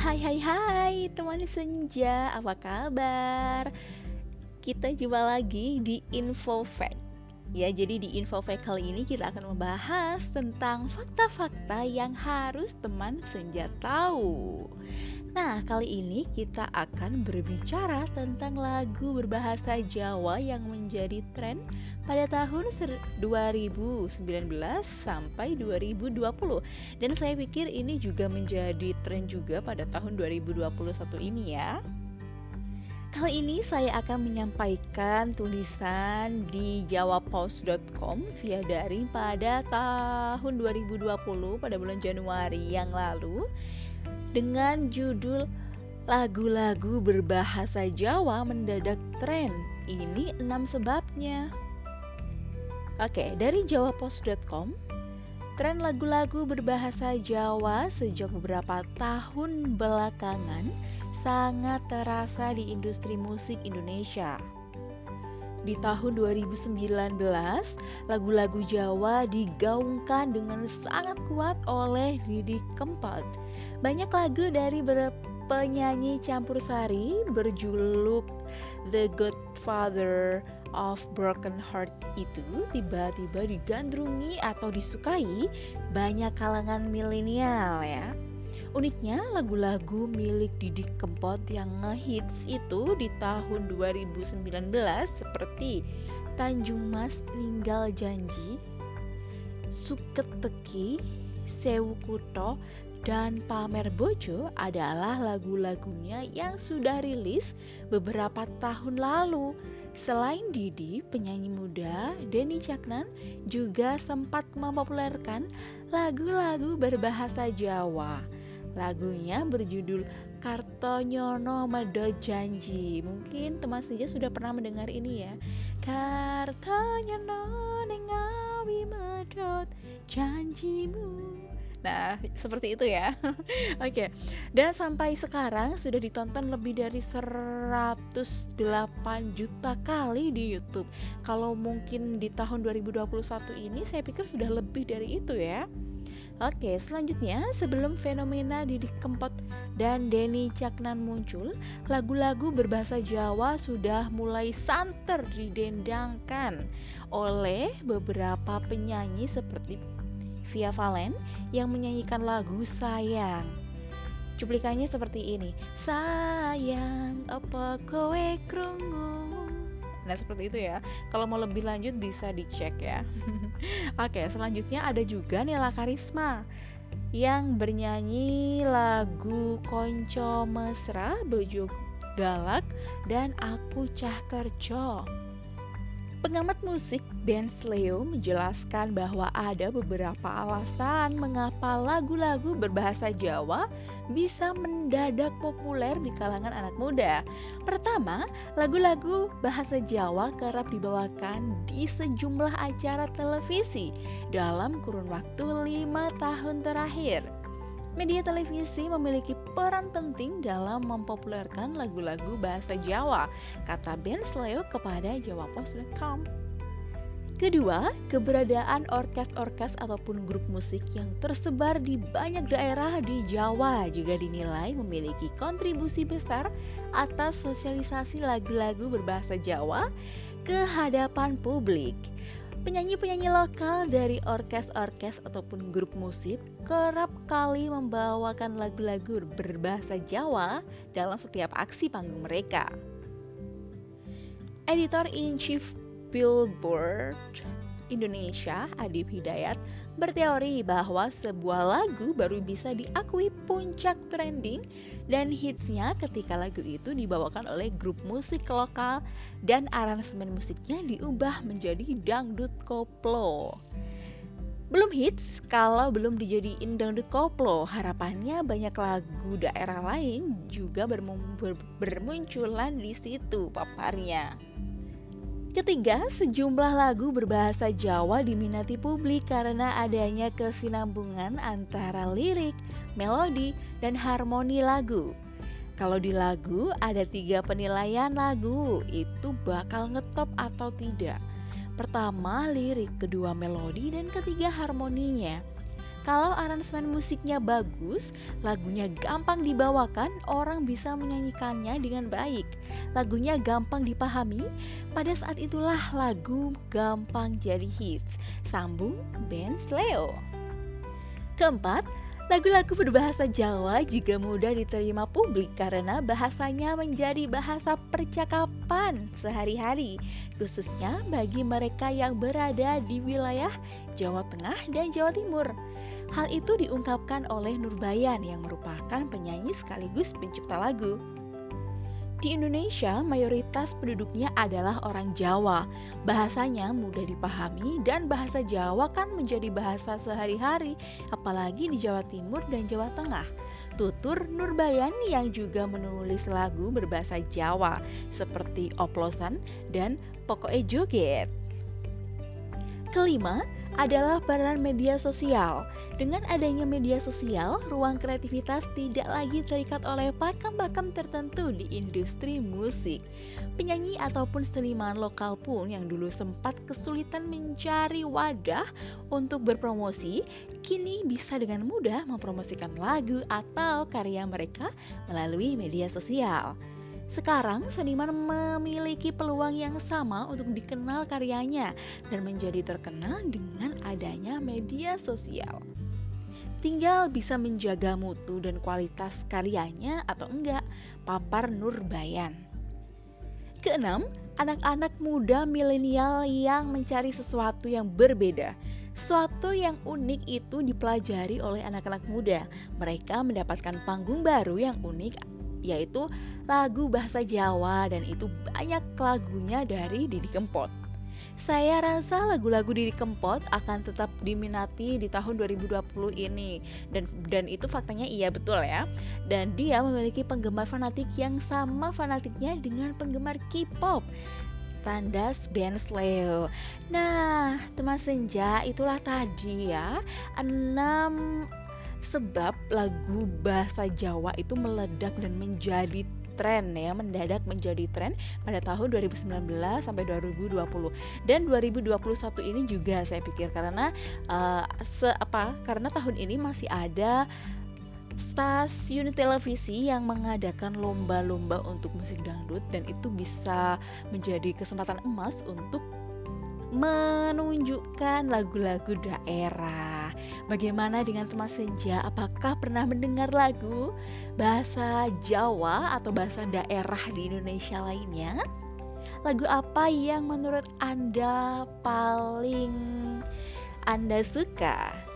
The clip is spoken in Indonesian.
Hai hai hai teman senja, apa kabar? Kita jumpa lagi di Info Fact Ya, jadi di Info Fact kali ini kita akan membahas tentang fakta-fakta yang harus teman senja tahu Nah, kali ini kita akan berbicara tentang lagu berbahasa Jawa yang menjadi tren pada tahun 2019 sampai 2020. Dan saya pikir ini juga menjadi tren juga pada tahun 2021 ini ya. Kali ini saya akan menyampaikan tulisan di jawapost.com via daring pada tahun 2020 pada bulan Januari yang lalu dengan judul Lagu-lagu berbahasa Jawa mendadak tren. Ini enam sebabnya. Oke, dari jawapost.com, tren lagu-lagu berbahasa Jawa sejak beberapa tahun belakangan sangat terasa di industri musik Indonesia. Di tahun 2019, lagu-lagu Jawa digaungkan dengan sangat kuat oleh Didi Kempot. Banyak lagu dari penyanyi campur sari berjuluk The Godfather of Broken Heart itu tiba-tiba digandrungi atau disukai banyak kalangan milenial ya. Uniknya lagu-lagu milik Didi Kempot yang ngehits itu di tahun 2019 seperti Tanjung Mas Ninggal Janji, Suket Teki, Sewu Kuto, dan Pamer Bojo adalah lagu-lagunya yang sudah rilis beberapa tahun lalu. Selain Didi, penyanyi muda Denny Caknan juga sempat mempopulerkan lagu-lagu berbahasa Jawa. Lagunya berjudul Kartonyono Medo Janji. Mungkin teman saja sudah pernah mendengar ini ya. Kartonyono Nengawi Medot Janjimu. Nah, seperti itu ya. Oke. Okay. Dan sampai sekarang sudah ditonton lebih dari 108 juta kali di YouTube. Kalau mungkin di tahun 2021 ini saya pikir sudah lebih dari itu ya. Oke, selanjutnya sebelum fenomena Didi Kempot dan Denny Caknan muncul, lagu-lagu berbahasa Jawa sudah mulai santer didendangkan oleh beberapa penyanyi seperti Via Valen yang menyanyikan lagu Sayang. Cuplikannya seperti ini. Sayang, apa kowe krungu? Nah seperti itu ya. Kalau mau lebih lanjut bisa dicek ya. Oke selanjutnya ada juga Nela Karisma Yang bernyanyi lagu Konco Mesra Bojo Galak dan Aku Cah Kerjo Pengamat musik Ben Sleo menjelaskan bahwa ada beberapa alasan mengapa lagu-lagu berbahasa Jawa bisa mendadak populer di kalangan anak muda. Pertama, lagu-lagu bahasa Jawa kerap dibawakan di sejumlah acara televisi dalam kurun waktu lima tahun terakhir. Media televisi memiliki peran penting dalam mempopulerkan lagu-lagu bahasa Jawa, kata Ben Sleo kepada jawapos.com. Kedua, keberadaan orkes-orkes ataupun grup musik yang tersebar di banyak daerah di Jawa juga dinilai memiliki kontribusi besar atas sosialisasi lagu-lagu berbahasa Jawa ke hadapan publik. Penyanyi-penyanyi lokal dari orkes-orkes ataupun grup musik kerap kali membawakan lagu-lagu berbahasa Jawa dalam setiap aksi panggung mereka. Editor in Chief Billboard Indonesia, Adib Hidayat, berteori bahwa sebuah lagu baru bisa diakui puncak trending dan hitsnya ketika lagu itu dibawakan oleh grup musik lokal dan aransemen musiknya diubah menjadi dangdut koplo. Belum hits kalau belum dijadiin dangdut koplo, harapannya banyak lagu daerah lain juga bermunculan di situ paparnya. Ketiga, sejumlah lagu berbahasa Jawa diminati publik karena adanya kesinambungan antara lirik, melodi, dan harmoni lagu. Kalau di lagu ada tiga penilaian lagu, itu bakal ngetop atau tidak. Pertama lirik, kedua melodi, dan ketiga harmoninya. Kalau aransemen musiknya bagus, lagunya gampang dibawakan, orang bisa menyanyikannya dengan baik. Lagunya gampang dipahami, pada saat itulah lagu gampang jadi hits. Sambung Ben Sleo. Keempat, Lagu-lagu berbahasa Jawa juga mudah diterima publik karena bahasanya menjadi bahasa percakapan sehari-hari, khususnya bagi mereka yang berada di wilayah Jawa Tengah dan Jawa Timur. Hal itu diungkapkan oleh Nurbayan yang merupakan penyanyi sekaligus pencipta lagu. Di Indonesia, mayoritas penduduknya adalah orang Jawa. Bahasanya mudah dipahami dan bahasa Jawa kan menjadi bahasa sehari-hari, apalagi di Jawa Timur dan Jawa Tengah. Tutur Nurbayan yang juga menulis lagu berbahasa Jawa seperti Oplosan dan Pokoke Joget. Kelima, adalah peran media sosial. Dengan adanya media sosial, ruang kreativitas tidak lagi terikat oleh pakam-pakam tertentu di industri musik. Penyanyi ataupun seniman lokal pun yang dulu sempat kesulitan mencari wadah untuk berpromosi, kini bisa dengan mudah mempromosikan lagu atau karya mereka melalui media sosial. Sekarang seniman memiliki peluang yang sama untuk dikenal karyanya dan menjadi terkenal dengan adanya media sosial. Tinggal bisa menjaga mutu dan kualitas karyanya atau enggak, papar Nurbayan. Keenam, anak-anak muda milenial yang mencari sesuatu yang berbeda. Sesuatu yang unik itu dipelajari oleh anak-anak muda. Mereka mendapatkan panggung baru yang unik yaitu lagu bahasa Jawa dan itu banyak lagunya dari Didi Kempot. Saya rasa lagu-lagu Didi Kempot akan tetap diminati di tahun 2020 ini dan dan itu faktanya iya betul ya. Dan dia memiliki penggemar fanatik yang sama fanatiknya dengan penggemar K-pop tandas Ben Sleo. Nah, teman senja itulah tadi ya enam sebab lagu bahasa Jawa itu meledak dan menjadi tren ya mendadak menjadi tren pada tahun 2019 sampai 2020 dan 2021 ini juga saya pikir karena uh, se apa karena tahun ini masih ada stasiun televisi yang mengadakan lomba-lomba untuk musik dangdut dan itu bisa menjadi kesempatan emas untuk menunjukkan lagu-lagu daerah. Bagaimana dengan teman senja? Apakah pernah mendengar lagu bahasa Jawa atau bahasa daerah di Indonesia lainnya? Lagu apa yang menurut Anda paling Anda suka?